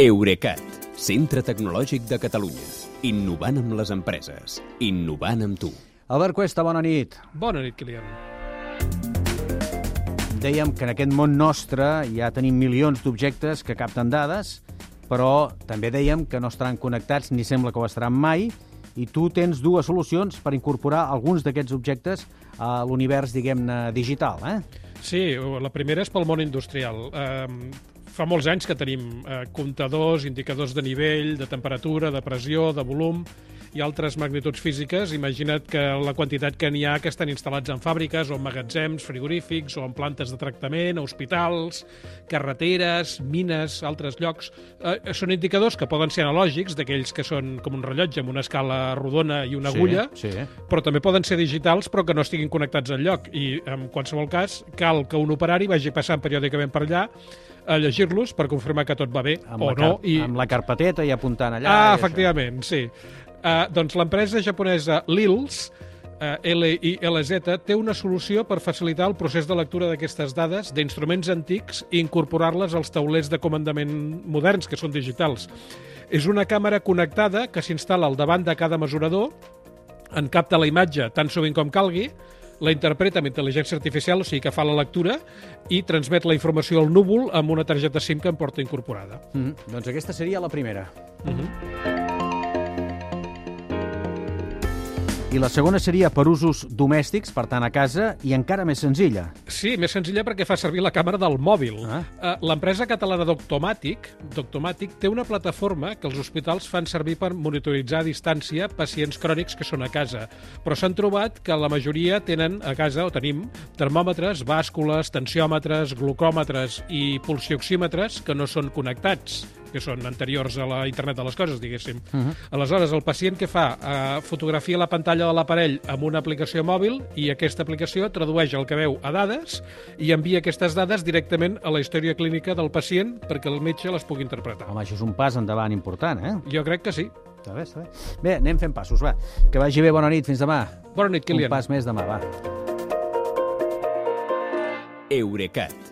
Eurecat, centre tecnològic de Catalunya. Innovant amb les empreses. Innovant amb tu. Albert Cuesta, bona nit. Bona nit, Kilian. Dèiem que en aquest món nostre ja tenim milions d'objectes que capten dades, però també dèiem que no estaran connectats ni sembla que ho estaran mai, i tu tens dues solucions per incorporar alguns d'aquests objectes a l'univers, diguem-ne, digital, eh? Sí, la primera és pel món industrial. Eh, fa molts anys que tenim eh, comptadors, indicadors de nivell, de temperatura, de pressió, de volum i altres magnituds físiques. Imagina't que la quantitat que n'hi ha que estan instal·lats en fàbriques o en magatzems frigorífics o en plantes de tractament, hospitals, carreteres, mines, altres llocs. Eh, són indicadors que poden ser analògics, d'aquells que són com un rellotge amb una escala rodona i una Sí, agulla, sí. però també poden ser digitals però que no estiguin connectats al lloc i en qualsevol cas cal que un operari vagi passant periòdicament per allà a llegir-los per confirmar que tot va bé Amb, o no. I... amb la carpeteta i apuntant allà. Ah, i això. efectivament, sí. Uh, doncs l'empresa japonesa Lils, uh, L-I-L-Z, té una solució per facilitar el procés de lectura d'aquestes dades d'instruments antics i incorporar-les als taulers de comandament moderns, que són digitals. És una càmera connectada que s'instal·la al davant de cada mesurador, en capta la imatge tan sovint com calgui, la interpreta amb intel·ligència artificial, o sigui que fa la lectura, i transmet la informació al núvol amb una targeta SIM que em porta incorporada. Mm -hmm. Doncs aquesta seria la primera. Uh -huh. I la segona seria per usos domèstics, per tant a casa, i encara més senzilla. Sí, més senzilla perquè fa servir la càmera del mòbil. Ah. Uh, L'empresa catalana Doctomàtic, Doctomàtic té una plataforma que els hospitals fan servir per monitoritzar a distància pacients crònics que són a casa. Però s'han trobat que la majoria tenen a casa, o tenim, termòmetres, bàscules, tensiòmetres, glucòmetres i pulsioxímetres que no són connectats que són anteriors a la internet de les coses, diguéssim. Uh -huh. Aleshores, el pacient que fa? Uh, fotografia la pantalla de l'aparell amb una aplicació mòbil i aquesta aplicació tradueix el que veu a dades i envia aquestes dades directament a la història clínica del pacient perquè el metge les pugui interpretar. Home, això és un pas endavant important, eh? Jo crec que sí. Està bé, està bé. Bé, anem fent passos, va. Que vagi bé, bona nit, fins demà. Bona nit, Kilian. Un pas més demà, va. Eurecat,